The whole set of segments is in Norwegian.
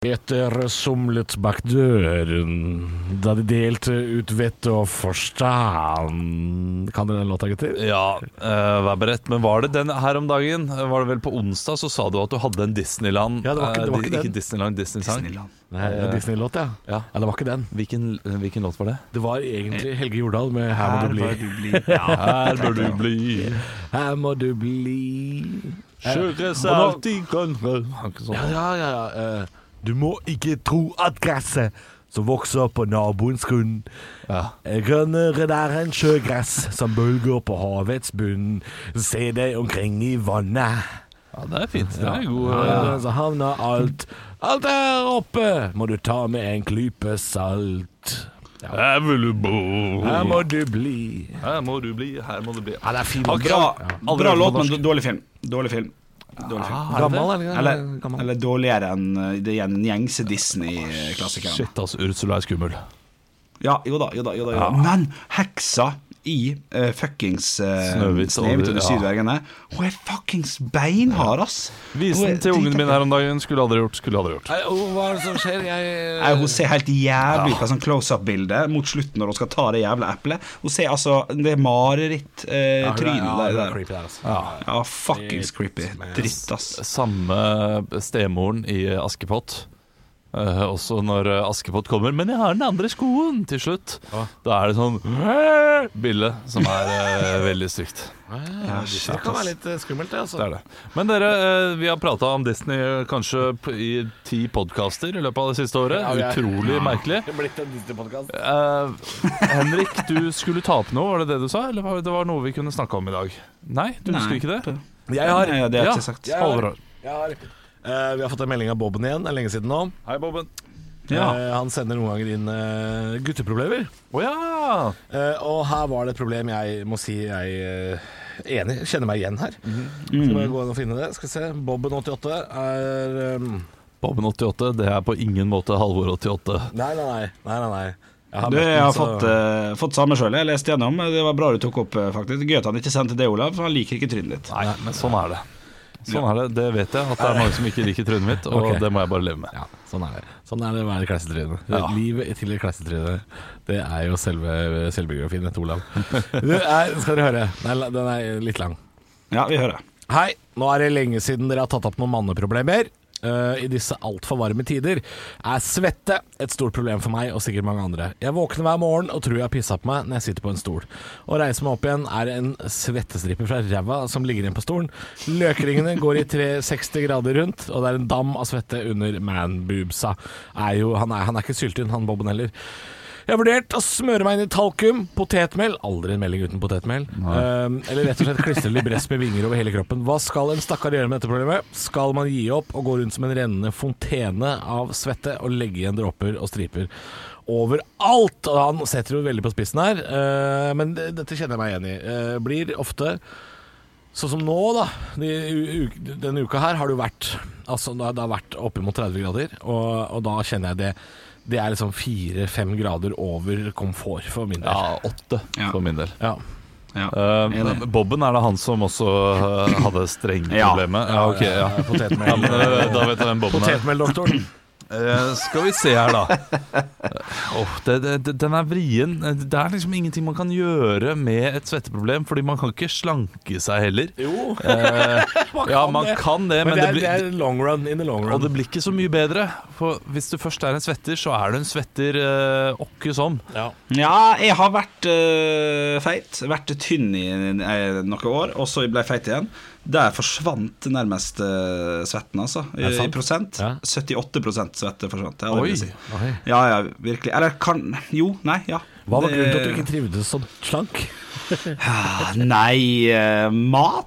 Etter somlet bak døren da de delte ut vett og forstand Kan dere den låta, gutter? Ja, uh, vær beredt. Men var det den her om dagen? Var det vel på onsdag så sa du at du hadde en Disneyland Ja, det var ikke- det var eh, ikke. Ikke Disneyland, Disney-sang. Disneyland. Nei, det er Disney-låt, ja. Ja. ja. Det var ikke den. Hvilken, hvilken låt var det? Det var egentlig Helge Jordal med 'Her må du bli'. du bli. Ja. Her bør du bli. Her må du bli Kjøre seg alt i grønne sånn. Ja, ja, ja. ja. Eh, Du må ikke tro at gresset som vokser på naboens grunn, Ja. er grønnere der enn sjøgress som bølger på havets bunn. Se deg omkring i vannet. ja, det er fint. Det er god Ja, så havner alt Alt der oppe må du ta med en klype salt. Her vil du bo. Her må du bli. Her må du bli, her må du bli. Ja, det er fin Har Bra, bra låt, men dårlig film. Dårlig film. Dårlig. Ah, Gammel, er det? Eller, Gammel. eller dårligere enn uh, det gjengse Disney-klassikeren. Shit, altså. Ursula er skummel. Ja, jo da, jo da. Jo da, jo da. Ja. Men heksa i uh, fuckings uh, Snøhvit og- de ja. syv dvergene Hun er fuckings beinhard, ass. Vis Hun den til ungen min her om dagen. Skulle aldri gjort. Skulle aldri gjort. Nei, Hva er det som skjer? Jeg Nei, Hun ser helt jævlig ut på sånn close-up-bilde mot slutten når hun skal ta det jævla eplet. Hun ser altså Det er mareritt-trynet Ja, der. det er der. creepy der, altså. Ja. Ja, fuckings creepy. Dritt, ass. Samme stemoren i Askepott. Eh, også når eh, Askepott kommer 'Men jeg har den andre skoen' til slutt. Ah. Da er det sånn bille som er uh, veldig stygt. Ja, det kan være litt skummelt, det. altså Det er det. Men dere, uh, vi har prata om Disney kanskje p- i ti podkaster i løpet av det siste året. Ja, ja. Utrolig merkelig. Det er blitt en Disney-podkast. Eh, Henrik, du skulle ta opp noe, var det det du sa? Eller var det var noe vi kunne snakke om i dag? Nei, du husker ikke det? Jeg har, Nei, det har jeg Ja. ikke sagt. Jeg har. jeg har eh, Vi har fått en melding av Bobben igjen. Det er lenge siden nå. Hei, Bobben. Ja. Uh, han sender noen ganger inn uh, gutteproblemer. Oh, ja! Eh, og her var det et problem jeg må si jeg enig Kjenner meg igjen her. Skal bare gå inn og finne det. Skal vi se. Bobben88 er um, Bobben 88, det er på ingen måte Halvor 88. Nei, nei, nei. nei, nei, nei. Jeg Du, jeg har så- fått, uh, fått samme sjøl. Jeg leste gjennom. Det var bra du tok opp, faktisk. Gøy at han ikke sendte det, Olav, for han liker ikke trynet ditt. Nei, men sånn er det. Sånn er det, Det vet jeg, at det er mange som ikke liker trynet mitt, og okay. det må jeg bare leve med. Ja, sånn er det. Sånn er det å være klassetryne. Ja. Livet til et klassetryne, det er jo selve selvbiografien etter Olav. du, er, skal dere høre. Den er, den er litt lang. Ja, vi hører. Hei, nå er det lenge siden dere har tatt opp noen manneproblemer. Eh, I disse altfor varme tider er svette et stort problem for meg og sikkert mange andre. Jeg våkner hver morgen og tror jeg har pissa på meg når jeg sitter på en stol. Å reise meg opp igjen er en svettestripe fra ræva som ligger igjen på stolen. Løkringene går i 360 grader rundt, og det er en dam av svette under manboobsa. Han, han er ikke syltynn, han Bobben heller. Jeg har vurdert å smøre meg inn i talkum, potetmel Aldri en melding uten potetmel. Um, eller rett og slett klistre libress med vinger over hele kroppen. Hva skal en stakkar gjøre med dette problemet? Skal man gi opp og gå rundt som en rennende fontene av svette og legge igjen dråper og striper overalt? Og han setter jo veldig på spissen her, uh, men det, dette kjenner jeg meg igjen i. Uh, blir ofte Sånn som nå, da. De, u, denne uka her har det jo vært Altså, det har, det har vært oppimot 30 grader, og, og da kjenner jeg det Det er liksom fire-fem grader over komfort for min del. Ja, åtte Ja. for min del. Ja. Ja. uh, Bobben, er det han som også uh, hadde Ja. strengproblemet? Ja, ok, ja. Potetmel. ja eh, da vet jeg hvem Bobben er. Potetmeldoktoren. Eh, skal vi se her, da. Åh, det, det, den er vrien. Det er liksom ingenting man kan gjøre med et svetteproblem, fordi man kan ikke slanke seg heller. Jo, Eh, ja, man det. kan det, men, men det, er, det det er long run in the long Og det blir ikke så mye bedre. For hvis du først er en svetter, så er du en svetter eh, åkke som. Ja. Ja, jeg har vært uh, feit. Vært tynn i noen år, og så ble jeg feit igjen. Der forsvant nærmest uh, svetten, altså. I, i prosent. Ja. 78 svette forsvant. Jeg, Oi. si. Oi. ja, ja, virkelig. Eller kan Jo, nei, ja. Hva var grunnen til at du ikke trivdes som slank? Ah, Nei, uh, mat.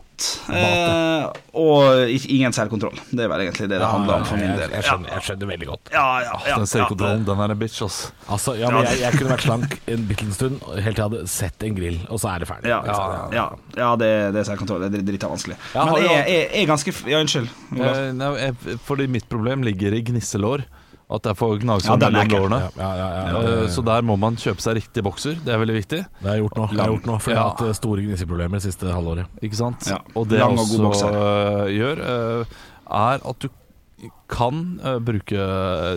Eh, og ingen selvkontroll. Det er vel egentlig det det handler om for min del. jeg, skjønner, jeg skjønner veldig godt. Ja, ja, ja, Den selvkontrollen, den er en bitch, ass. Altså, ja, men jeg, jeg kunne vært slank en bitte liten stund helt til jeg hadde sett en grill, og så er det ferdig. Ja, ja, ja, ja det, det er selvkontroll. Det er drita vanskelig. Ja, Men jeg, jeg, jeg er ganske f- Ja, unnskyld. Eh, nei, jeg- fordi mitt problem ligger i gnisselår. At det er for gnagsår er mellom lårene. Ja, ja, ja, ja, Eh, ja. Så der må man kjøpe seg riktig bokser. Det er veldig viktig. Det har jeg gjort nå. Har jeg gjort nå For jeg har hatt eh, store gniseproblemer det siste halvåret. Ikke sant? Ja. Og det jeg og også bokser. øh, gjør, er at du kan eh, bruke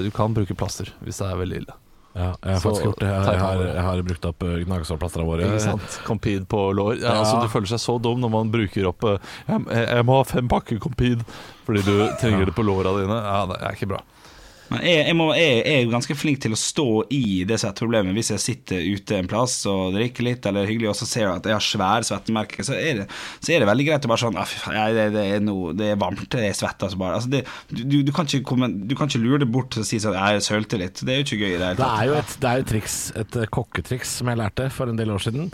Du kan bruke plaster hvis det er veldig ille. Ja, jeg har Så faktisk gjort det. Jeg, jeg, har, jeg har brukt opp gnagsårplasterne våre. Ikke sant? Compede på lår. Ja, Ja. Altså, du føler seg så dum når man bruker opp eh, Jeg, jeg må ha fem pakker Compede fordi du trenger det på låra dine. Ja, Det er ikke bra. Men jeg, jeg, må, jeg, jeg er ganske flink til å stå i det som er problemet. Hvis jeg sitter ute en plass og drikker litt, eller hyggelig, og så ser jeg at jeg har svære svettemerker, så er det, så er det veldig greit å bare sånn «Ah, det, det, er noe, det er varmt, det er svett. Altså bare. Altså det, du, du, kan komme, du kan ikke lure det bort og si sånn Jeg sølte litt. Det er jo ikke gøy i det hele Det er jo et, det er et triks, et kokketriks som jeg lærte for en del år siden.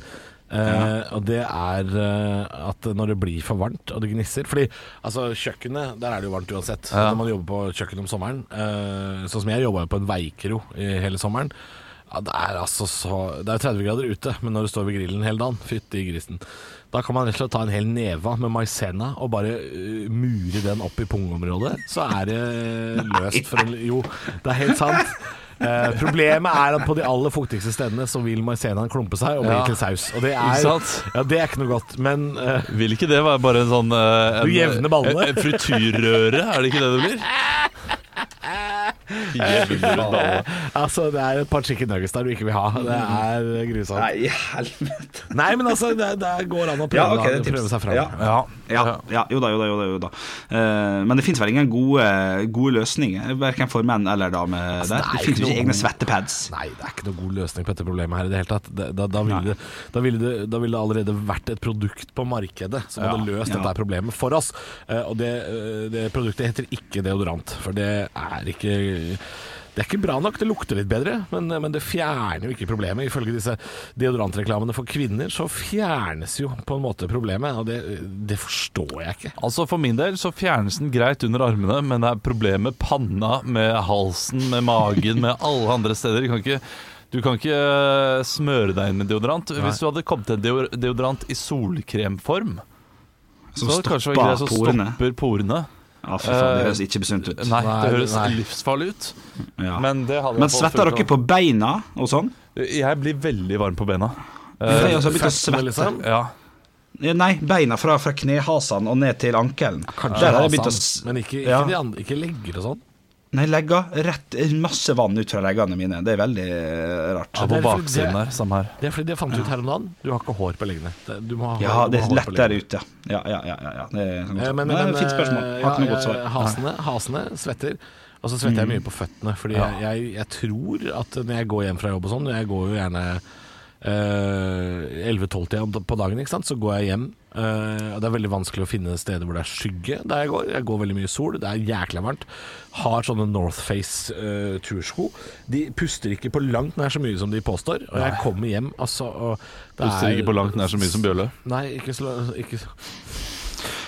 Eh, og det er uh, at når det blir for varmt og det gnisser Fordi altså kjøkkenet, der er det jo varmt uansett. Ja. Når man jobber på kjøkken om sommeren, uh, sånn som jeg jobba på en veikro i hele sommeren ja, Det er altså så Det er jo 30 grader ute, men når du står ved grillen hele dagen, fytti grisen. Da kan man rett og slett ta en hel neva med maisena og bare mure den opp i pungområdet. Så er det løst for en Jo, det er helt sant. Eh, problemet er at på de aller fuktigste stedene så vil maisenaen klumpe seg og bli Ja. til saus. Og det Ikke er, sant? ja, det er ikke noe godt. Men eh, Vil ikke det være bare en sånn eh, en, Du jevner ballene. En, en frityrrøre, er det ikke det det blir? Ballene. altså, det er et par chicken nuggets der du ikke vil ha. Det er grusomt. Nei, helvete. Nei, men altså, det, det går an å prøve, Ja, okay, da, prøve seg fram. Ja. Ja. Ja, ja, jo da, jo da. Jo da, jo da. Uh, men det fins vel ingen gode, gode løsninger, verken for menn eller damer Altså, der. det Det fins ikke egne svettepads. Nei, det er ikke noen god løsning på dette problemet her i det hele tatt. Det, da, da, ville da, ville det, da ville det allerede vært et produkt på markedet som hadde løst dette problemet for oss. Uh, og det, eh, det produktet heter ikke deodorant, for det er ikke det er ikke bra nok, det lukter litt bedre, men, men det fjerner jo ikke problemet. Ifølge disse deodorantreklamene for kvinner, så fjernes jo på en måte problemet, og det, det forstår jeg ikke. Altså For min del så fjernes den greit under armene, men det er problem med panna, med halsen, med magen, med alle andre steder. Du kan ikke, du kan ikke eh, smøre deg inn med deodorant. Hvis du hadde kommet til en deodorant i solkremform, Som så hadde det kanskje vært greit porene. stopper porene. Ja, for faen, det Eh, høres ikke besunt ut. Nei, det høres nei. livsfarlig ut. Ja. Men det hadde Men svetter dere på beina og sånn? Jeg blir veldig varm på beina Jeg har begynt å svette. liksom. Ja, Ja, Nei, beina fra, fra knehasene og ned til ankelen. Kanskje s- men ikke, ikke, Ja. de andre, ikke legger og sånn. Nei, legger rett Masse vann ut fra leggene mine. Det er veldig eh, rart. ja det på baksiden det- der. Samme her. Det er fordi det fant ut her om dagen. Du har ikke hår på leggene. Du må ha Ja, du det er lett der ute. Ja, ja, ja. ja, ja. Det er sånn Eh, Men, Nei, men, fint spørsmål. Har ja, ikke noe ja, godt svar. Hasene, hasene svetter. Og så svetter jeg mye på føttene, fordi Ja. jeg, jeg, jeg tror at når jeg går hjem fra jobb og sånn Jeg går jo gjerne eh, 11-12-tida på dagen, ikke sant? så går jeg hjem. eh, Det er veldig vanskelig å finne steder hvor det er skygge der jeg går. Jeg går veldig mye sol, det er jækla varmt. Har sånne Northface uh, tursko. De puster ikke på langt nær så mye som de påstår. Og jeg kommer hjem, altså Puster er- ikke på langt nær så mye som Bjølle. Nei, ikke så, ikke,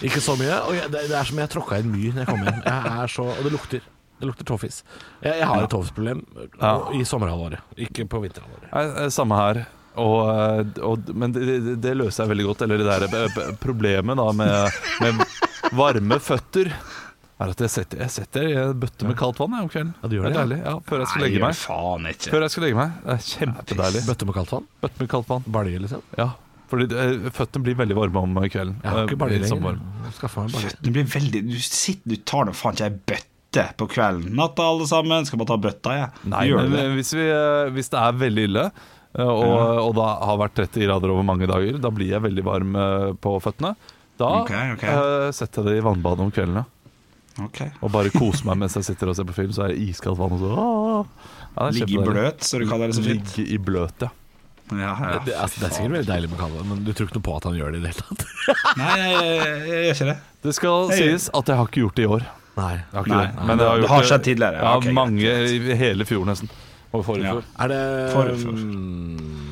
ikke så mye. Og jeg, det, det er som jeg tråkka i en myr når jeg kommer hjem. Jeg så, og det lukter. Det lukter tåfis. Jeg, jeg har et tåfisproblem Ja. i sommerhalvåret, ikke på vinterhalvåret. Eh, Samme her. Og, eh, og, men det, det, løser jeg veldig godt. Eller det der eh, problemet da med, med varme føtter er at jeg setter, jeg setter i en bøtte med kaldt vann jeg, om kvelden. Ja, du gjør det det, er deilig. Ja, før jeg skal legge meg. faen ikke. Før jeg skal legge meg. Det er kjempedeilig. Bøtte med kaldt vann? Bøtte med kaldt vann. Balje, liksom? Ja, fordi føttene blir veldig varme om kvelden. Jeg har Eh, ikke balje sånn lenger. balje. Du blir veldig Du sitter, du tar nå faen ikke ei bøtte på kvelden. Natta, alle sammen. Skal bare ta bøtta, jeg. Nei, Gjør men det? hvis, vi, eh, hvis det er veldig ille, eh, og, og da har vært 30 grader over mange dager, da blir jeg veldig varm eh, på føttene. Da okay, okay. Uh, setter jeg det i vannbadet om kveldene. Okay. Og bare koser meg mens jeg sitter og ser på film, så er det iskaldt vann. Og ja, Ligge i bløt, så du kaller det så fint. Ligge i bløt, ja. Ja, ja. Det, altså, det er sikkert veldig deilig med Kalle, men du tror ikke noe på at han gjør det i det hele tatt? Nei, jeg, jeg, jeg gjør ikke det. Det skal jeg sies at jeg har ikke gjort det i år. Nei. Jeg har ikke Nei, det. Men det har det gjort har skjedd tidligere, ja, okay, mange i hele fjor nesten. Og forrige Ja. Er det mm,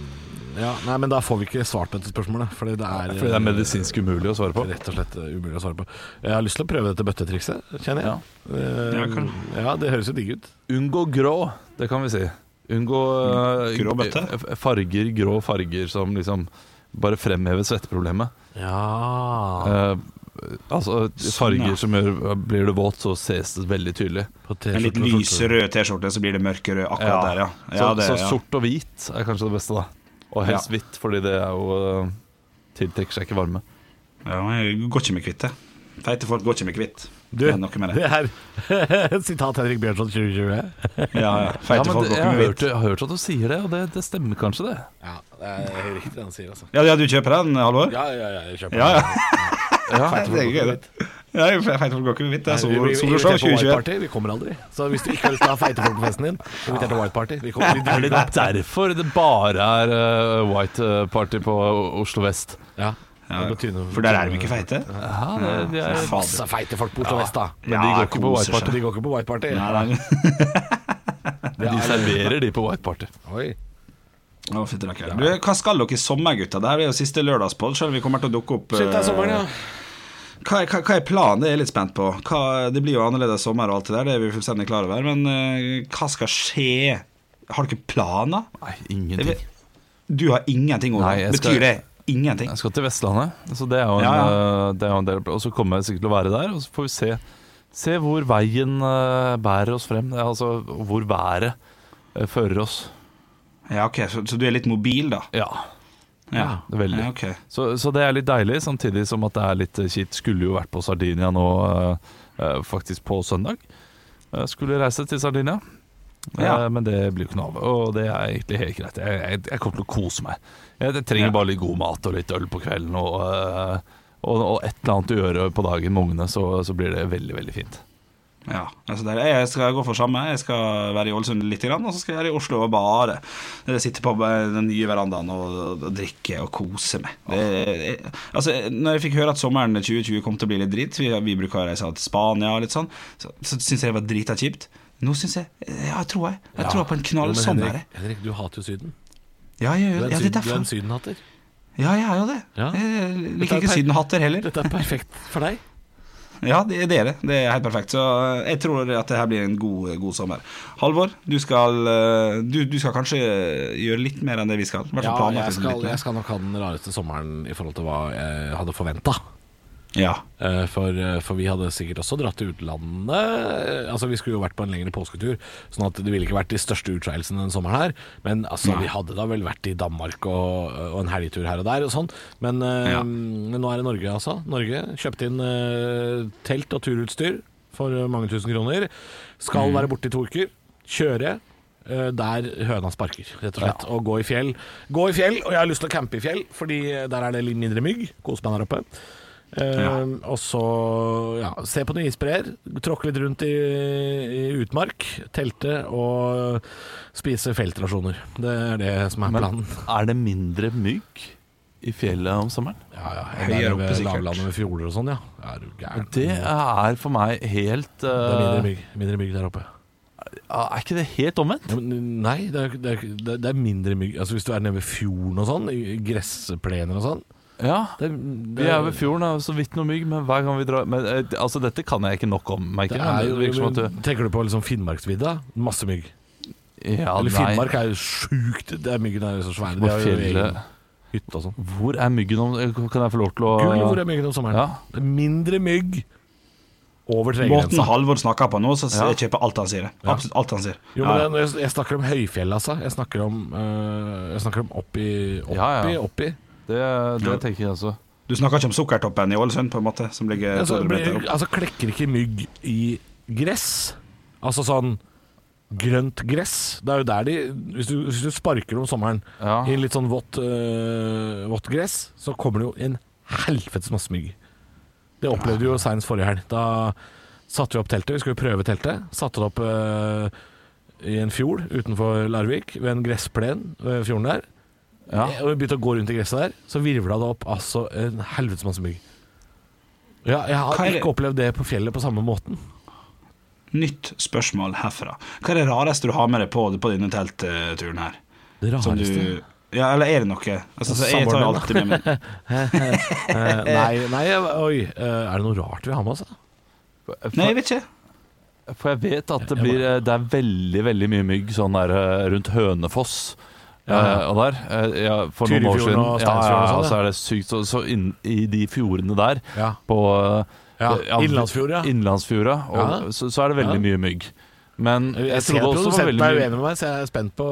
Ja, nei, men da får vi ikke svart dette spørsmålet, fordi det er Fordi det er medisinsk umulig å svare på. Rett og slett uh, umulig å svare på. Jeg har lyst til å prøve dette bøttetrikset, kjenner jeg. Eh, Ja, kan- ja, det høres jo digg ut. Unngå grå, det kan vi si. Unngå eh, Grå bøtte? farger, grå farger som liksom bare fremhever svetteproblemet. Ja Eh, altså Sånn, farger som gjør Blir du våt, så ses det veldig tydelig. På En litt T-skjorte og lys skjorte. rød T-skjorte, så blir det mørkerød akkurat der, ja. Så, det, så ja. sort og hvit er kanskje det beste, da. Og helst Ja. hvitt, fordi det er jo eh, tiltrekker seg ikke varme. ja, jeg går ikke med kvitte. Feite folk går ikke med kvitt. Du, Det er noe med det. det er sitat Henrik Bjørnson 2020. Ja, ja. Ja, Feite men folk det, går jeg, ikke har med hørt, hvitt. jeg har hørt at du sier det, og det, det stemmer kanskje, det. Ja, det er riktig det han sier, altså. Ja, ja, du kjøper den, Halvor? Ja, ja, ja, jeg kjøper Ja, ja. den. Det er gøy, det. Ja, feite folk går ikke med hvitt. Det er Nei, vi blir sol- invitert soloshow 2021. Party, vi kommer aldri. Så hvis du ikke har lyst til å ha feite folk på festen din, inviter til White Party. Vi kommer, vi Er det derfor det bare er uh, white eh, party på Oslo vest? Ja. Ja, For der er de ikke feite. Ja, det, de Det er, masse feite folk på Oslo vest, da. men de går ikke på white party. De går ikke på White Party. Nei, nei. De serverer de på white party. Oi. Oh. Du, Hva skal dere i sommer, gutta? Det her er jo siste lørdagspod, selv om vi kommer til å dukke opp Shit, det er eh, sommeren, ja. Hva, er- hva, hva er planen? Det er jeg litt spent på. Hva, det blir jo annerledes sommer og alt det der, det er vi fullstendig klar over. Men uh, hva skal skje? Har dere planer? Nei, ingenting. Du har ingenting over Nei, skal- Betyr det ingenting? Jeg skal til Vestlandet, så det er jo en, Ja, ja. Det er jo en del Og så kommer jeg sikkert til å være der, og så får vi se Se hvor veien eh, bærer oss frem. Altså hvor været eh, fører oss. Ja, ok, så, så du er litt mobil, da? Ja, Ja, veldig. Ja, okay. så, så det er litt deilig, samtidig som at det er litt eh, kjipt. Skulle jo vært på Sardinia nå, eh, eh, faktisk på søndag. Jeg skulle reise til Sardinia, eh, Ja. men det blir jo ikke noe av. Og det er egentlig helt greit. Jeg, jeg, jeg kommer til å kose meg. Jeg, jeg trenger Ja. bare litt god mat og litt øl på kvelden, og, eh, og, og et eller annet å gjøre på dagen med ungene, så, så blir det veldig, veldig fint. Ja, altså der, Jeg skal gå for samme. Jeg skal være i Ålesund litt, og så skal jeg være i Oslo og bare eh, sitte på den nye verandaen og, og drikke og kose meg. Det, jeg, altså, når jeg fikk høre at sommeren 2020 kom til å bli litt dritt, vi, vi bruker å reise til Spania og litt sånn, så, så syns jeg det var drita kjipt. Nå syns jeg Jeg tror jeg. Jeg tror på en knall sommer. Henrik, Henrik, du hater jo Syden. Ja, jeg, gjør- ja, det er derfor. du er en sydenhatter. Ja, jeg er jo det. Ja. Jeg liker er ikke sydenhatter heller. Dette er perfekt for deg. Ja, det, det er det. Det er helt perfekt. Så eh, jeg tror at det her blir en god, god sommer. Halvor, du skal, eh, du, du skal kanskje gjøre litt mer enn det vi skal? Ja, jeg skal, jeg skal nok ha den rareste sommeren i forhold til hva jeg hadde forventa. Ja. For, eh, for vi hadde sikkert også dratt til utlandet. Eh, Altså Vi skulle jo vært på en lengre påsketur, sånn at det ville ikke vært de største utskeielsene denne sommeren her. Men altså vi hadde da vel vært i Danmark og, og en helgetur her og der og sånn. Men, eh, Ja. men nå er det Norge, altså. Norge kjøpte inn eh, telt og turutstyr for mange tusen kroner. Skal være borte i to uker. Kjøre. eh, Der høna sparker, rett og slett. Og gå i fjell. Gå i fjell, og jeg har lyst til å campe i fjell, fordi der er det litt mindre mygg. Kose meg der oppe. Ja. Og så ja, se på noen isbreer, tråkke litt rundt i, i utmark, telte og spise feltrasjoner. Det er det som er Men planen. er det mindre mygg i fjellet om sommeren? Ja, ja, Høyere oppe, sikkert. lavlandet med fjorder og sånn, ja. Er du gæren? Det er for meg helt Det er mindre eh, mygg, mindre mygg der oppe. Er ikke det helt omvendt? Ja, nei, det er, det, er, det er- mindre mygg. Altså Hvis du er nede ved fjorden og sånn, i gressplener og sånn Ja. det, det, Vi er ved fjorden, er så vidt noe mygg, men hver gang vi drar men, eh, Altså, dette kan jeg ikke nok om, merker jeg. er men jo, Det virker som at du Tenker du på liksom Finnmarksvidda? Masse mygg. Ja, Eller nei. Finnmark er jo sjukt Det er myggen er så svær. De har jo egen hytte og sånn. Hvor er myggen om Kan jeg få lov til å Gull, hvor er myggen om sommeren? Ja. Det er mindre mygg over Måten tregrensa. Halvor snakker på nå, så Ja. jeg kjøper alt han sier. Ja. Absolutt alt han sier. Jo, Ja, men jeg, jeg snakker om høyfjell, altså. Jeg snakker om, øh, jeg snakker om oppi, oppi, Ja, ja. oppi. Det, det Ja. tenker jeg også. Du snakker ikke om Sukkertoppen i Ålesund, på en måte, som ligger Altså, 200 altså, klekker ikke mygg i gress? Altså sånn grønt gress. Det er jo der de Hvis du, hvis du sparker om sommeren Ja. i litt sånn vått, øh, vått gress, så kommer det jo en helvetes masse mygg. Det opplevde vi jo senest forrige helg. Da satte vi opp teltet. Vi skulle prøve teltet. Satte det opp øh, i en fjord utenfor Larvik, ved en gressplen ved fjorden der. Ja. Og vi begynte å gå rundt i gresset der, så virvla det opp altså en helvetes masse mygg. Ja, jeg har Hva ikke opplevd det på fjellet på samme måten. Nytt spørsmål herfra. Hva er det rareste du har med deg på, på denne teltturen her? Det Som rareste du Ja, eller er det noe? Altså, så jeg tar jo alltid med meg Eh, Nei, nei, oi. eh, er det noe rart vi har med oss? da? Nei, jeg vet ikke. For jeg vet at det, blir, eh, det er veldig veldig mye mygg sånn der eh, rundt Hønefoss. Ja, ja. eh, og der, eh, ja, for noen år siden og ja, ja, og ja, sånn, så er det sykt. Så, så inn, i de fjordene der, Ja. på eh, Ja, Innlandsfjorda. Innlandsfjorda, og, Ja. så, så er det veldig Ja. mye mygg. Men jeg, Jeg trodde også det var produsenten veldig er uenig med meg, så jeg er spent på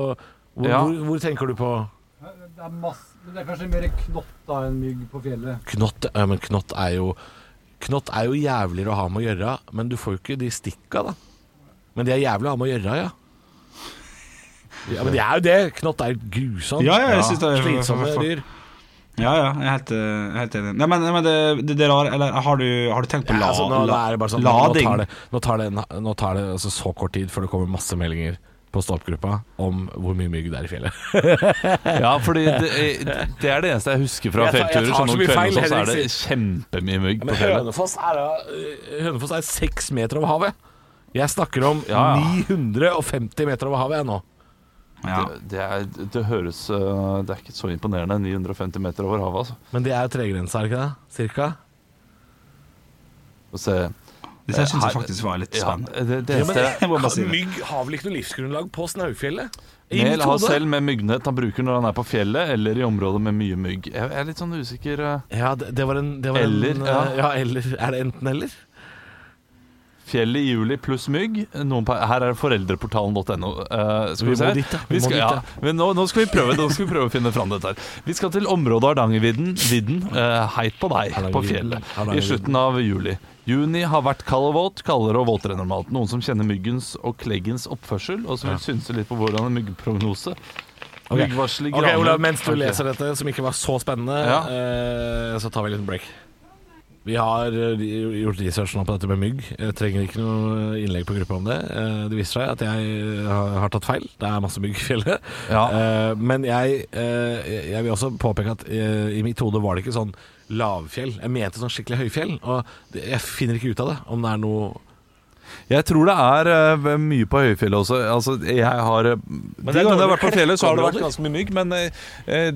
Hvor, Ja. hvor, hvor tenker du på Det er, masse, det er kanskje mer knott da enn mygg på fjellet. knott? Ja, men knott er jo Knott er jo jævligere å ha med å gjøre, men du får jo ikke de stikka, da. Men de er jævlig å ha med å gjøre, ja. Ja, Men de er jo det. Knott er grusomt. Ja, ja, jeg synes det er- Slitsomme dyr. Ja, ja, jeg er helt, eh, helt enig. Nei, men, men det, det, det er rare Eller har du, har du tenkt på Ja, la, altså, nå, nå la, det sånn Nå lading? tar det, nå tar det, nå tar det altså, så kort tid før det kommer masse meldinger på stå-opp-gruppa om hvor mye mygg det er i fjellet. Ja, fordi det, det er det eneste jeg husker fra fjellturer. Så så noen kvelder sånn, så er det kjempemye mygg på fjellet. Hønefoss er, øh, Hønefoss er seks meter over havet. Jeg snakker om Ja, ja. 950 meter over havet jeg nå. Ja. Det, det, er, det høres øh, Det er ikke så imponerende. 950 meter over havet, altså. Men det er jo tregrensa, er det ikke det? Cirka? Få se Dette syns jeg faktisk var litt ja, spennende. det, det Ja, si det. Mygg har vel ikke noe livsgrunnlag på Snaufjellet? I har selv med myggnett han bruker når han er på fjellet eller i områder med mye mygg. Jeg er litt sånn usikker øh. Ja, det, det var en det var Eller, en, ja. ja, eller. Er det enten-eller? Fjellet i juli pluss mygg. Her er foreldreportalen.no. Uh, skal Vi se. dit. Vi skal, ja. Men nå, nå, skal vi prøve, nå skal vi prøve å finne fram dette her. Vi skal til området Hardangervidden. Vidden, uh, heit på deg på fjellet. I slutten av juli. Juni har vært kald og våt, kaldere og våtere enn normalt. Noen som kjenner myggens og kleggens oppførsel, og som vil synse litt på hvordan en myggprognose. Ok. Myggvarsel i Ok, graner. Olav, mens du leser dette, som ikke var så spennende, Ja. uh, så tar vi en liten break. Vi har eh, gjort research nå på dette med mygg. Jeg trenger ikke noe innlegg på gruppa om det. Eh, det viser seg at jeg har, tatt feil. Det er masse mygg i fjellet. Ja. Eh, men jeg, eh, jeg vil også påpeke at eh, i mitt hode var det ikke sånn lavfjell. Jeg mente sånn skikkelig høyfjell. Og jeg finner ikke ut av det, om det er noe Jeg tror det er uh, mye på høyfjellet også. Altså, jeg har eh, De gangene jeg har vært på fjellet, så har det vært ganske mye mygg. Men eh,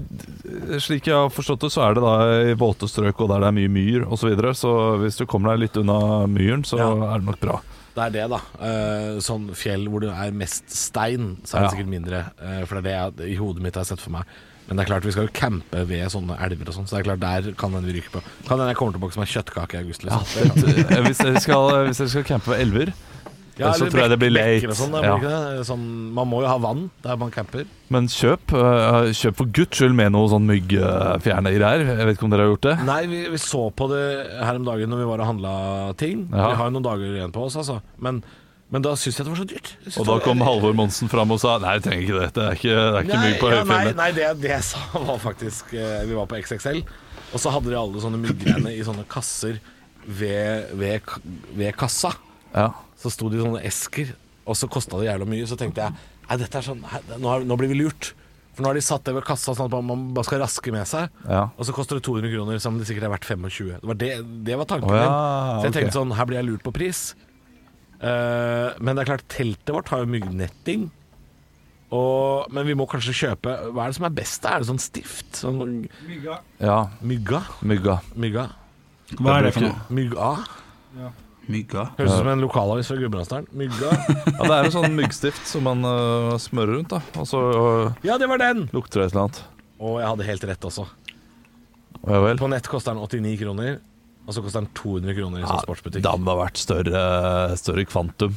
slik jeg har forstått det, så er det da i våte strøk og der det er mye myr osv. Så, videre. så hvis du kommer deg litt unna myren, så Ja. er det nok bra. Det er det, da. Sånn fjell hvor det er mest stein, så er det Ja. sikkert mindre. For det er det jeg, i hodet mitt har sett for meg. Men det er klart vi skal jo campe ved sånne elver og sånn, så det er klart der kan den vi ryke på. Kan hende jeg kommer tilbake som en kjøttkake i august, liksom. Det kan- Eh, hvis, dere skal, hvis dere skal campe ved elver, Ja, så tror jeg det blir late. sånn, Ja. det det? sånn, man må jo ha vann der man camper. men kjøp, eh, kjøp for guds skyld med noe sånn myggfjerne greier. Jeg vet ikke om dere har gjort det? Nei, vi, vi så på det her om dagen når vi var og handla ting. Ja. Vi har jo noen dager igjen på oss, altså. Men, men da syns jeg det var så dyrt. Og da kom Halvor Monsen fram og sa Nei, jeg trenger ikke det. Det er ikke, det er ikke Nei, mye på ja, nei, høyfjellet. nei det, det jeg sa var faktisk eh, Vi var på XXL, og så hadde de alle sånne myggreiene i sånne kasser ved, ved, ved kassa. Ja. Så sto de i sånne esker, og så kosta det jævla mye. Så tenkte jeg Nei, dette er sånn, nå, nå blir vi lurt. For nå har de satt det ved kassa sånn at man bare skal raske med seg. Ja. Og så koster det 200 kroner, som det sikkert er verdt 25. Det var, det, det var tanken oh, ja, min. Så jeg okay. tenkte sånn, her blir jeg lurt på pris. Eh, men det er klart, teltet vårt har jo myggnetting. Og, men vi må kanskje kjøpe Hva er det som er best? Er det sånn stift? Sånn ja. mygga? Mygga. Mygga? Hva er det for noe? Mygga? Mygga? Høres ut som en lokalavis fra Gudbrandsdalen. Mygga? Ja, det er en sånn myggstift som man uh, smører rundt, da. Og så uh, Ja, det var den! lukter det et eller annet. Og jeg hadde helt rett også. Ja vel. På nett koster den 89 kroner, og så koster den 200 kroner i sånn sportsbutikk. Da må det ha vært større, større kvantum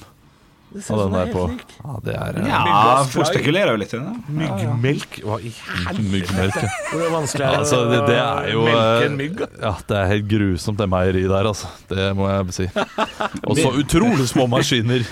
Det ser sånn der på. Ja, det er Ja, Myggas folk spekulerer jo litt i det. Myggmelk? Hva i helvete? Hvor vanskelig er det Altså, det, det er jo å melke øh, en mygg? Ja, det er helt grusomt, det meieriet der, altså. Det må jeg si. Og så utrolig små maskiner.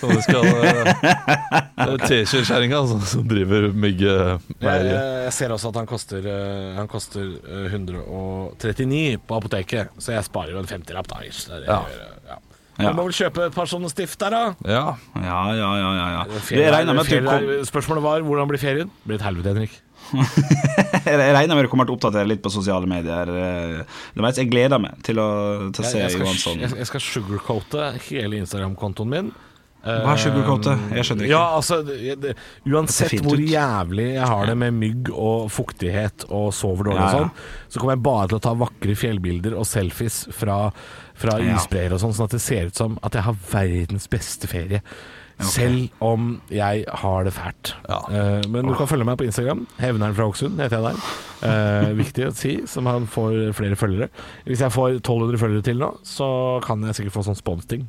Så det skal Det er Teskjekjerringa altså, som driver Jeg, myggemeieriet. jeg ser også at han koster, eh, han koster eh, 139 på apoteket, så jeg sparer jo en 50-lapp da. ish. Det er det Ja. jeg gjør, ja. Ja. Du må vel kjøpe et par sånne stift der, da? Ja. Ja, ja, ja. ja, ja. Ferie- ferie- kom, Spørsmålet var hvordan blir ferien? Det blir et helvete, Henrik. jeg regner med du kommer til å oppdatere litt på sosiale medier. eh, jeg gleder meg til å, til å Jeg, se jeg, skal, Johansson. jeg, jeg skal sugarcoate hele Instagram-kontoen min. Hva er sugarcoate? Jeg skjønner ikke. Ja, altså det, Uansett hvor ut. jævlig jeg har det med mygg og fuktighet og sover dårlig Ja, og sånn, så kommer jeg bare til å ta vakre fjellbilder og selfies fra, fra isbreer og sånn, sånn at det ser ut som at jeg har verdens beste ferie. Selv om jeg har det fælt. Ja. Uh, men du kan følge meg på Instagram. Hevneren fra Hokksund heter jeg der. Uh, viktig å si, som han får flere følgere. Hvis jeg får 1200 følgere til nå, så kan jeg sikkert få sånn sponsting.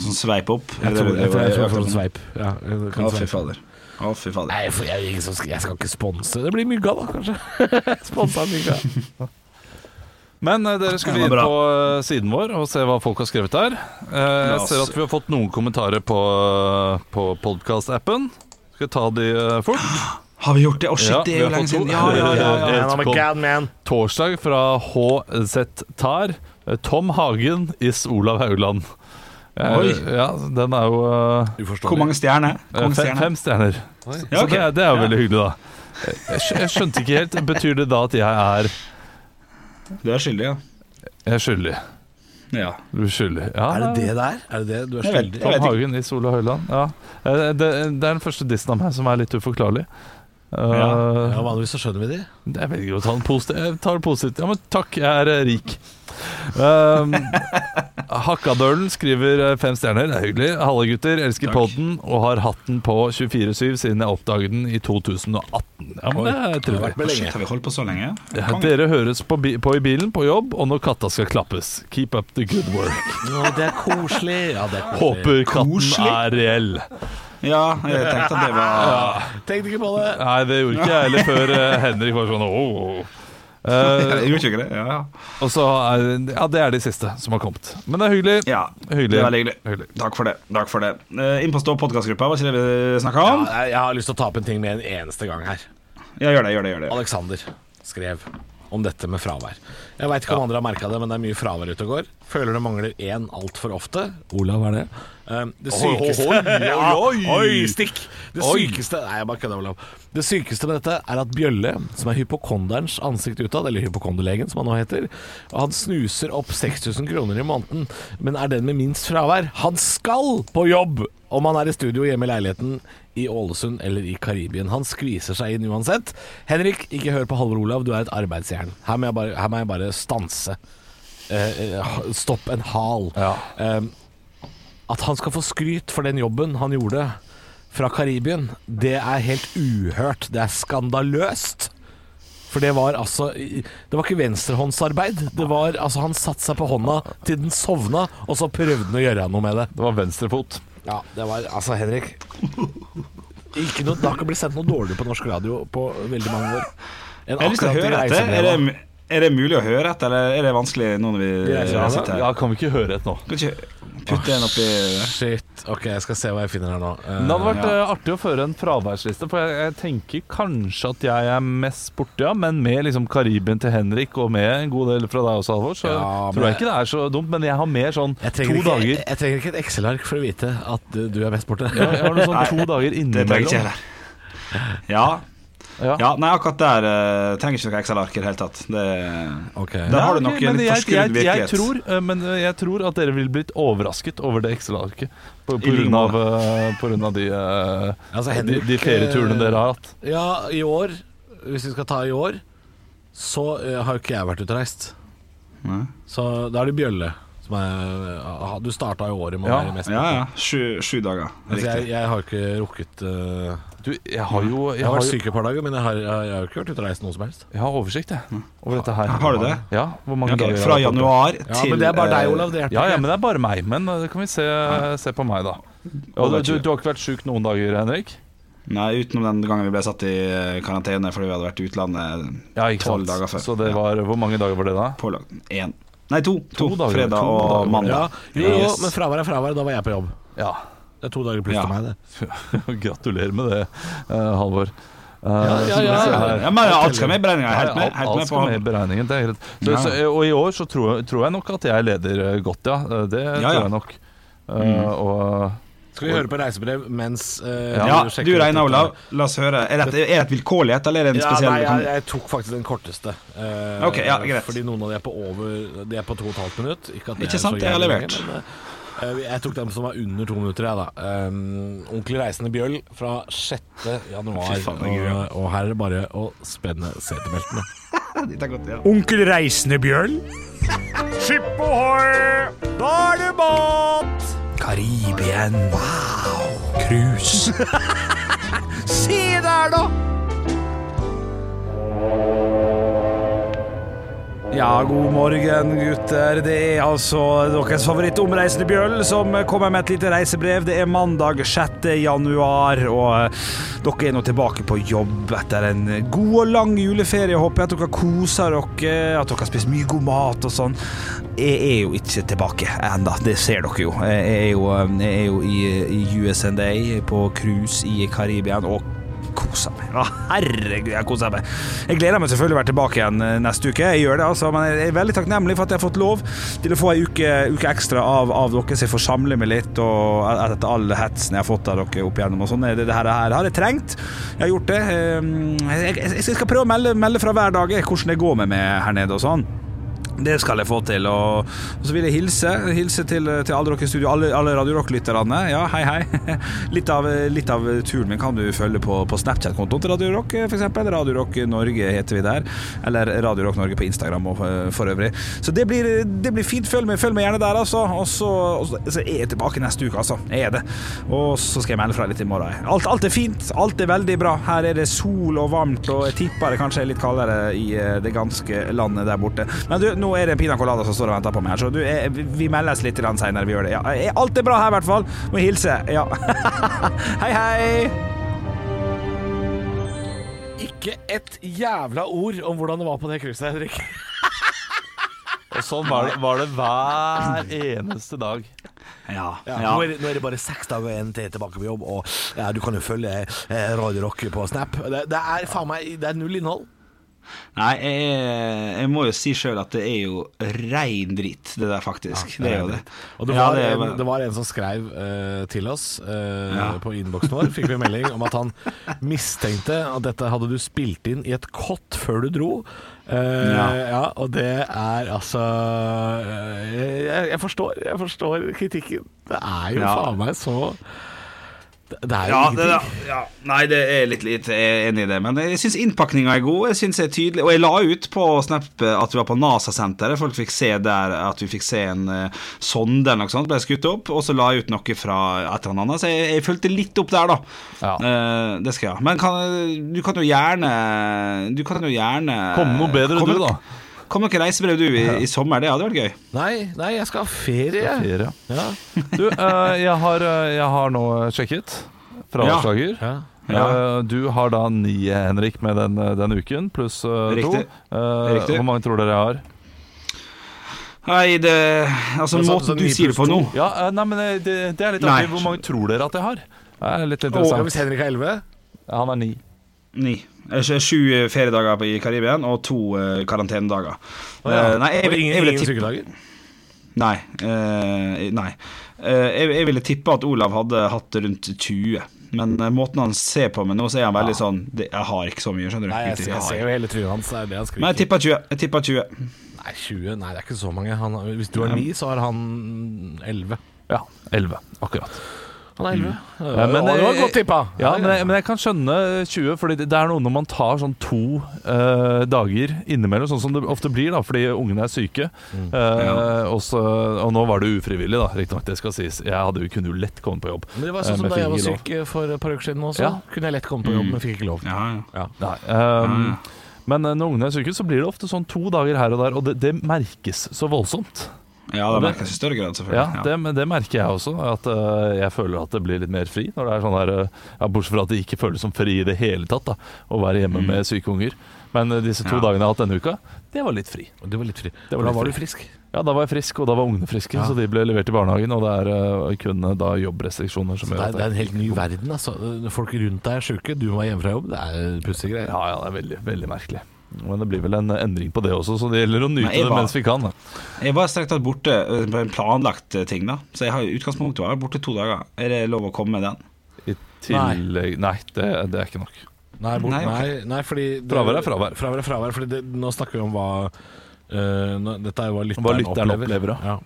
Sånn sveip opp. Jeg tror, jeg, tror, jeg, tror jeg, får en sveip. Ja, Å, fy fader. Å, fy fader. Nei, for jeg, jeg skal ikke sponse. Det blir mygga, da, kanskje. Sponsa mygga. Men eh, dere skulle inn på eh, siden vår og se hva folk har skrevet der. Eh, jeg ser at vi har fått noen kommentarer på, eh, på podcast-appen. Skal jeg ta de eh, fort? Har vi gjort det? Å, shit, det er vi jo lenge siden. Ja, ja, ja, ja. Man, I'm a god man. Torsdag fra HZ Tar. Eh, Tom Hagen is Olav Haugland. Eh, Oi. Ja, den er jo eh, Hvor mange stjerner? Hvor mange fem, stjerner? fem stjerner. Ja, Så det, det er jo Ja. veldig hyggelig, da. Jeg, jeg skjønte ikke helt. Betyr det da at jeg er Du er skyldig, ja. Jeg er skyldig? ja. Du er skyldig. Ja, Er det det der? Er det det du er skyldig? Tom. Hagen i Sola Høyland. Ja. Eh, Det, det er den første dissen av meg som er litt uforklarlig. Ja, Ja, Vanligvis så skjønner vi de. Jeg velger å ta den positivt. Jeg tar det positivt. Ja, men takk, jeg er rik. Um, Hakkadølen skriver eh, fem stjerner. Det er hyggelig. Halle gutter, elsker poden podden og har hatt den på 24-7 siden jeg oppdaget den i 2018. Ja, men det er har trivelig. vi holdt på så lenge? Ja, dere høres på, bi på i bilen, på jobb, og når katta skal klappes. Keep up the good work. Ja, det er koselig. Ja, det er koselig. Håper katten Koselig. er reell. Ja, jeg tenkte at det var Tenkte ikke på det. Nei, det gjorde ikke jeg heller før eh, Henrik var sånn åh. Eh, Jeg gjorde ikke det? Ja, ja. og så er, Ja, det er de siste som har kommet. Men det er hyggelig. ja. Hyggelig. Det er hyggelig. Hyggelig. Takk for det. Takk for det. Uh, Inn på Stå podkastgruppa, var ikke det vi snakka om? Ja, jeg har lyst til å ta opp en ting med en eneste gang her. Ja, gjør det. gjør det, gjør det Alexander skrev om dette med fravær. Jeg veit ikke om andre har merka det, men det er mye fravær ute og går. Føler det mangler én altfor ofte. Olav, er det? Um, det sykeste oi, oi, Ja, oi. oi, stikk! Det sykeste Nei, jeg bare kødda, Olav. Det sykeste med dette er at Bjølle, som er hypokonderens ansikt utad, eller hypokonderlegen som han nå heter, han snuser opp 6000 kroner i måneden, men er den med minst fravær. Han skal på jobb! Om han er i studio hjemme i leiligheten i Ålesund eller i Karibien. Han skviser seg inn uansett. Henrik, ikke hør på Halvor Olav, du er et arbeidsjern. Her må jeg bare, her må jeg bare stanse. Eh, eh, stopp en hal. Ja. Eh, at han skal få skryt for den jobben han gjorde fra Karibien, det er helt uhørt. Det er skandaløst. For det var altså Det var ikke venstrehåndsarbeid. Det var altså Han satte seg på hånda til den sovna, og så prøvde han å gjøre noe med det. Det var venstrefot. Ja, det var Altså, Henrik ikke noe, Det har ikke blitt sendt noe dårlig på norsk radio på veldig mange år. enn Jeg har lyst til å høre dette etter. Er det, er det mulig å høre etter, eller er det vanskelig nå når vi Vi reiser eh, Ja, kan vi ikke høre etter nå? Kan ikke putte en oppi Shit. Ok, jeg skal se hva jeg finner her nå. Eh, Det hadde vært Ja. eh, artig å føre en fraværsliste, for jeg, jeg tenker kanskje at jeg er mest borte, ja. Men med liksom Karibien til Henrik og med en god del fra deg også, Halvor, så Ja, men- tror jeg ikke det er så dumt. Men jeg har mer sånn to ikke, dager jeg trenger ikke et Excel-ark for å vite at du er mest borte. ja, Jeg har noe sånn to dager Det trenger ikke jeg innimellom. heller. Ja. Ja. ja. Nei, akkurat der uh, trenger ikke noe Excel-ark i det hele tatt. Det, okay. Der har du nok okay, en men litt forskrudd virkelighet. jeg, tror, uh, men eh, jeg tror at dere ville blitt overrasket over det Excel-arket. På, på, grunn av, på grunn av de, Altså, de, Henrik, de ferieturene dere har hatt. Ja, i år, hvis vi skal ta i år, så har jo ikke jeg vært ute og reist. Nei. Så da er det Bjølle som er Du starta i året med å Ja, være mest Ja, ja. Sju, sju dager. Altså, jeg, jeg har ikke rukket eh, Du, jeg har jo Jeg jeg har har, vært jo, syk et par dager, men jeg har, jeg, jeg har jo ikke vært ute og reist noe som helst. jeg har oversikt, jeg, over dette her. Har du det? Ja, hvor mange Ok, dager jeg Fra januar vært januar Ja, Men det er bare deg, eh, Olav. Det hjelper Ja, ja, men det er bare meg. Men eh, det kan vi se, se på meg, da. Og du, du, du har ikke vært sjuk noen dager, Henrik? Nei, utenom den gangen vi ble satt i eh, karantene fordi vi hadde vært i utlandet Ja, ikke tolv sant. dager før. Så det var, hvor mange dager var det da? Pålagt én. Nei, to. to. To dager, Fredag to og dager. Ja, mandag. jo, jo, Yes. men fravær er fravær. Da var jeg på jobb. Ja. Det er to dager pluss Ja. til meg, det. Gratulerer med det, eh, Halvor. Uh, ja, ja, ja. Ja, men alt skal med i beregninga. Helt med. alt, Helt alt med skal på med i beregningen. Det er greit. Så, så, og i år så tror, jeg- tror jeg nok at jeg leder eh, godt, ja. Det Ja, tror jeg nok. Eh, og Skal vi høre på reisebrev mens uh, Ja, du regner. Olav. La oss høre. Er det, er det et vilkårlighet, eller er det en Ja, spesiell nei, jeg, jeg tok faktisk den korteste. Uh, okay, ja, greit. Fordi noen av de er på over De er på to og et halvt minutt. Ikke, at det Ikke er sant, det har jeg levert. men, jeg tok dem som var under to minutter, jeg, da. Um, Onkel Reisende Bjøll fra 6. januar. Faen, og, og her er det bare å spenne setebeltene. Ja. Onkel Reisende Bjøll. Skip ohoi! Da er det båt! Karibien. Wow. Cruise. Se der, da! Ja, god morgen, gutter. Det er altså deres favorittomreisende Bjøll som kommer med et lite reisebrev. Det er mandag 6. januar, og eh, dere er nå tilbake på jobb etter en god og lang juleferie. Håper at dere koser dere, at dere har spist mye god mat og sånn. Jeg er jo ikke tilbake ennå, det ser dere jo. Jeg er jo, eh, jeg er jo i USA på cruise i Karibia. og koser meg. Å, herregud, jeg kosa meg. Jeg gleder meg selvfølgelig å være tilbake igjen eh, neste uke. Jeg gjør det, altså, men jeg er veldig takknemlig for at jeg har fått lov til å få ei uke, uke ekstra av, av dere, så jeg får samle meg litt. Og etter all hetsen jeg har fått av dere opp igjennom og sånn. Det, det her, her har jeg trengt. Jeg har gjort det. Eh, Jeg, jeg, jeg skal prøve å melde, melde fra hver dag hvordan det går med meg her nede og sånn. Det skal jeg få til. Og, så vil jeg hilse Hilse til, til alle dere i studio, alle, alle Radio Rock-lytterne. Ja, hei, hei. Litt av, litt av turen min kan du følge på, på Snapchat-kontoen til Radio Rock, f.eks. Radio Rock Norge heter vi der. Eller Radio Rock Norge på Instagram og for, for øvrig. Så det blir, det blir fint. Følg meg, følg meg gjerne der, altså. Og så, og så, så er jeg tilbake neste uke, altså. Jeg er det. Og så skal jeg melde fra litt i morgen. Alt, alt er fint. Alt er veldig bra. Her er det sol og varmt, og jeg tipper det kanskje er litt kaldere i eh, det ganske landet der borte. Men du, nå er det pina colada som står og venter på meg her, så du, eh, vi meldes litt seinere. Vi gjør det. Ja, eh, alt er bra her, i hvert fall. Må hilse. Ja. hei, hei. Ikke et jævla ord om hvordan det var på det cruiset, Henrik. Og sånn var det, var det hver eneste dag. Ja. Ja. Nå, er det, nå er det bare seks dager igjen til tilbake på jobb, og ja, du kan jo følge eh, Radio Rock på Snap. Det, det er faen meg Det er null innhold. Nei, jeg, jeg må jo si sjøl at det er jo rein dritt, det der, faktisk. det jo det. Og det Ja, var, det er- en, det var en som skrev uh, til oss uh, Ja. på innboksen vår. Fikk vi melding om at han mistenkte at dette hadde du spilt inn i et kott før du dro. Uh, ja. Ja. og det er altså jeg, jeg forstår Jeg forstår kritikken. Det er jo Ja. faen meg så Det, er jo Ja, det, ja, Nei, det er litt lite jeg er enig i det. Men jeg syns innpakninga er god. Jeg synes jeg er tydelig Og jeg la ut på Snap at vi var på NASA-senteret. Folk fikk se der at vi fikk se en uh, sonde eller noe sånt ble skutt opp. Og så la jeg ut noe fra et eller annet. Så jeg, jeg fulgte litt opp der, da. Ja. Uh, det skal jeg. Men kan, du kan jo gjerne Du kan jo gjerne Komme noe bedre, Kom du, da. Kom nok reisebrev du i, i sommer. Det hadde vært gøy. Nei, nei, jeg skal ha ferie. Ferie. Ja. Du, uh, jeg, har, eh, jeg har nå sjekket Fra Ja. Ja. Eh, Du har da ni, Henrik, med den, den uken, pluss uh, to. Riktig. to. Riktig. Hvor mange tror dere jeg har? Nei, det Altså, Men måten så du sier det på nå? Ja, nei, men det, det er litt artig. Hvor mange tror dere at jeg har? Det er litt interessant. interessant. hvis Henrik har elleve Han er ni. Ni. Eh, Sju feriedager i Karibia og to uh, karantenedager. Å, ja. Eh, Nei, jeg, ingen, jeg sykedager? Nei. eh, nei. Eh, jeg, jeg ville tippe at Olav hadde hatt rundt 20. Men eh, måten han ser på meg nå, så er han veldig sånn det, Jeg har ikke så mye, skjønner du. Nei, jeg, jeg ser jo hele trynet hans. Det er det han skriker. Men jeg tipper 20. Jeg tipper 20. Nei, 20? Nei, det er ikke så mange. Han, hvis du har 9, så har han 11. Ja, elleve. Akkurat. Han er 11. Ja, men det var godt tippa. Ja, men men jeg kan skjønne 20, Fordi det er noe når man tar sånn to uh, dager innimellom, sånn som det ofte blir da, fordi ungene er syke. Mm. Uh, og, så, og nå var det ufrivillig, da, riktignok. Det skal sies. Jeg hadde, kunne jo lett kommet på jobb. Men det var Eh, sånn som da jeg var syk lov. eh, for et par uker siden også. Ja. Kunne jeg lett komme på jobb, men fikk ikke lov. Ja, ja. Nei, ehm, Ja, ja. Men eh, når ungene er syke, så blir det ofte sånn to dager her og der, og det, det merkes så voldsomt. Ja det merkes i større grad, Ja, selvfølgelig. det, det merker jeg også. At uh, jeg føler at det blir litt mer fri. Når det er sånn her uh, ja, Bortsett fra at det ikke føles som fri i det hele tatt, da å være hjemme med syke unger. Men uh, disse to Ja. dagene jeg har hatt denne uka, det var litt fri. Det var litt fri. Det var da litt var fri. du frisk. Ja, da var jeg frisk, og da var ungene friske, Ja. så de ble levert i barnehagen. Og det er kun da jobbrestriksjoner som Så det, gjør er, det er en helt ny verden. Altså. Folk rundt deg er sjuke, du må hjemme fra jobb. Det er pussige greier. Ja, ja, det er veldig, veldig merkelig. Men det blir vel en endring på det også, så det gjelder å nyte Nei, jeg det mens vi kan. Da. Jeg var strengt tatt borte eh, på en planlagt eh, ting, da. Så jeg har i utgangspunktet vært borte to dager. Er det lov å komme med den? I tillegg Nei, det, det er ikke nok. Nei, bort, Nei, nei, nei, fordi det- Fravær er fravær. Fravær er fravær, fordi det, nå snakker vi om hva uh, nå, Dette er jo hva lytteren, Hva lytteren opplever. opplever, ja.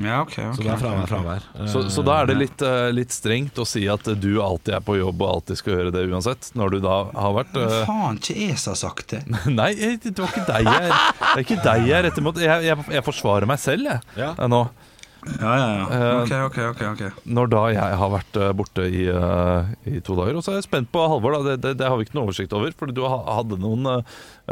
Ja. okay, ok. ok, Så det er fravær, fravær. Så, så da er det litt, eh, litt strengt å si at du alltid er på jobb og alltid skal gjøre det uansett, når du da har vært uh... Faen, ikke jeg som har sagt det. Nei, det var ikke deg jeg Det er ikke deg jeg er rett imot. Jeg, jeg, jeg forsvarer meg selv, jeg, Ja. eh, nå. Ja, ja, ja. Eh, Ok, ok, ok, Når da jeg har vært eh, borte i, eh, i to dager. Og så er jeg spent på Halvor. da, Det, det, det har vi ikke noe oversikt over. Fordi du hadde noen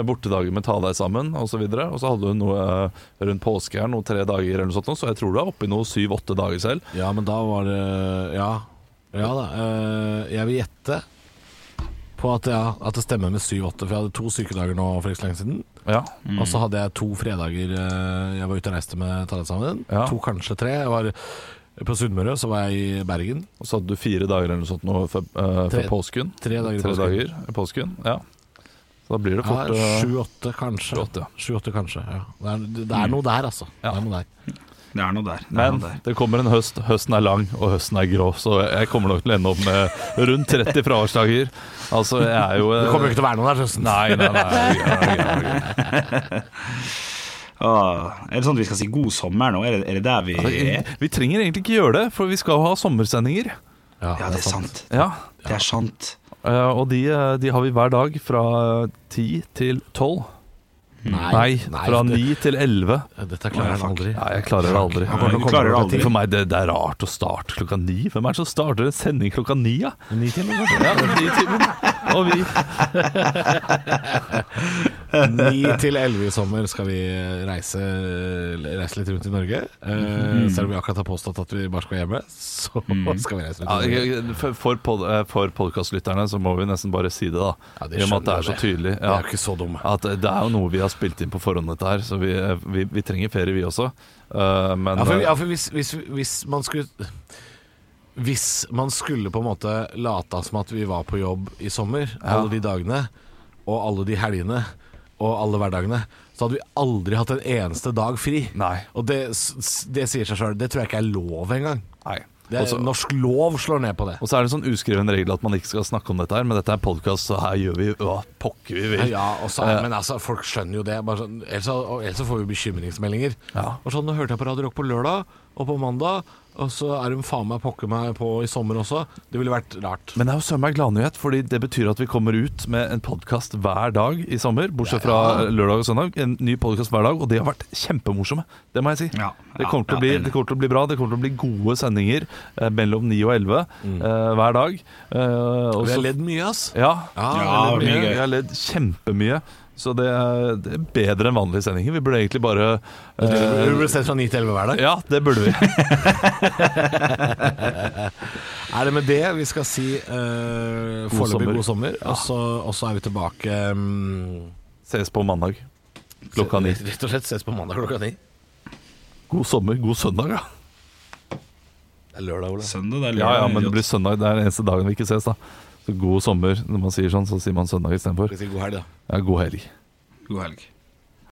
bortedager med ta deg sammen osv. Og, så videre, og så hadde du noe rundt påske her, noe tre dager eller noe sånt. Så jeg tror du er oppe i noe syv-åtte dager selv. Ja, men da var det Ja, ja da. eh, jeg vil gjette på at, ja, at det stemmer med 7-8, for jeg hadde to sykedager nå for ikke så lenge siden. Ja, Og så hadde jeg to fredager eh, jeg var ute og reiste med Tarjei sammen. Ja. To, kanskje tre. Jeg var på Sunnmøre, så var jeg i Bergen. Og så hadde du fire dager eller noe sånt nå før, før Tre- påsken. Tre dager i Tre påsken. dager påsken. Ja. Så da blir det fort eh, Sju-åtte, kanskje. sju-åtte, ja. Sju-åtte, kanskje. Ja. Det, er, det er noe der, altså. Ja. Det er noe der. Det er noe der. Det Men noe der. det kommer en høst. Høsten er lang, og høsten er grå. Så jeg kommer nok til å ende opp med rundt 30 fraværsdager. Altså, jeg er jo Det kommer jo ikke til å være noe der, høsten. Nei, nei, nei. nei, nei, nei. Åh, er det sånn at vi skal si god sommer nå? Er det, er det der vi er? Vi trenger egentlig ikke gjøre det, for vi skal ha sommersendinger. Ja, det er sant. Ja, Det er sant. eh, Og de, eh, de har vi hver dag fra 10 til 12. Nei, fra det- 9 til 11. Dette klarer han aldri. Nei, jeg klarer det aldri. Ja, du klarer det aldri. For meg det, det er rart å starte klokka ni. Hvem er det som starter en sending klokka ni? Ja? Ni timer, kanskje? Ja, ni timer. Og vi Ni til elleve i sommer skal vi reise, reise litt rundt i Norge. Eh, Selv om vi akkurat har påstått at vi bare skal hjemme, så skal vi reise rundt ja, i Norge. jeg- For, pod, eh, for podcastlytterne så må vi nesten bare si det, da. Ja, de I og med at det er så tydelig. Ja, det er jo ikke så dumme. At det er jo noe vi har spilt inn på forhånd, dette her. Så vi, vi, vi trenger ferie, vi også. Uh, men Ja, for, eh, ja, for hvis, hvis, hvis man skulle Hvis man skulle på en måte lata som at vi var på jobb i sommer, Ja. alle de dagene, og alle de helgene, og alle hverdagene, så hadde vi aldri hatt en eneste dag fri. Nei. Og det, det sier seg sjøl. Det tror jeg ikke er lov engang. nei. Det er, Også- norsk lov slår ned på det. Og så er det en sånn uskreven regel at man ikke skal snakke om dette her, men dette er podkast, så her gjør vi hva pokker vi vil. Ja, og så, Eh. men altså, folk skjønner jo det. Bare sånn, ellers, ellers får vi bekymringsmeldinger. Ja. Og sånn, Nå hørte jeg på Radio Rock på lørdag og på mandag, og så er hun faen meg pokker meg på i sommer også. Det ville vært rart. Men det er jo søren meg gladnyhet, fordi det betyr at vi kommer ut med en podkast hver dag i sommer. Bortsett fra lørdag og søndag. En ny podkast hver dag, og de har vært kjempemorsomme. Det må jeg si. Ja, det, kommer bli, det kommer til å bli bra. Det kommer til å bli gode sendinger eh, mellom 9 og 11 eh, hver dag. Eh, og vi har ledd mye, ass. Ja, vi har ledd kjempemye. Så det er, det er bedre enn vanlige sendinger. Vi burde egentlig bare Du eh, burde sett fra 9 til 11 hver dag. Ja, det burde vi. Er det med det vi skal si uh, God foreløpig god sommer, og, så, og så er vi tilbake um, Ses på mandag klokka ni. Rett og slett ses på mandag klokka ni. God sommer, god søndag, ja. Det er lørdag, Ole. Søndag, det er Ja, ja, men det blir søndag. Det er den eneste dagen vi ikke ses, da. Så god sommer. Når man sier sånn, så sier man søndag istedenfor. God helg, da. Ja, god helg. God helg.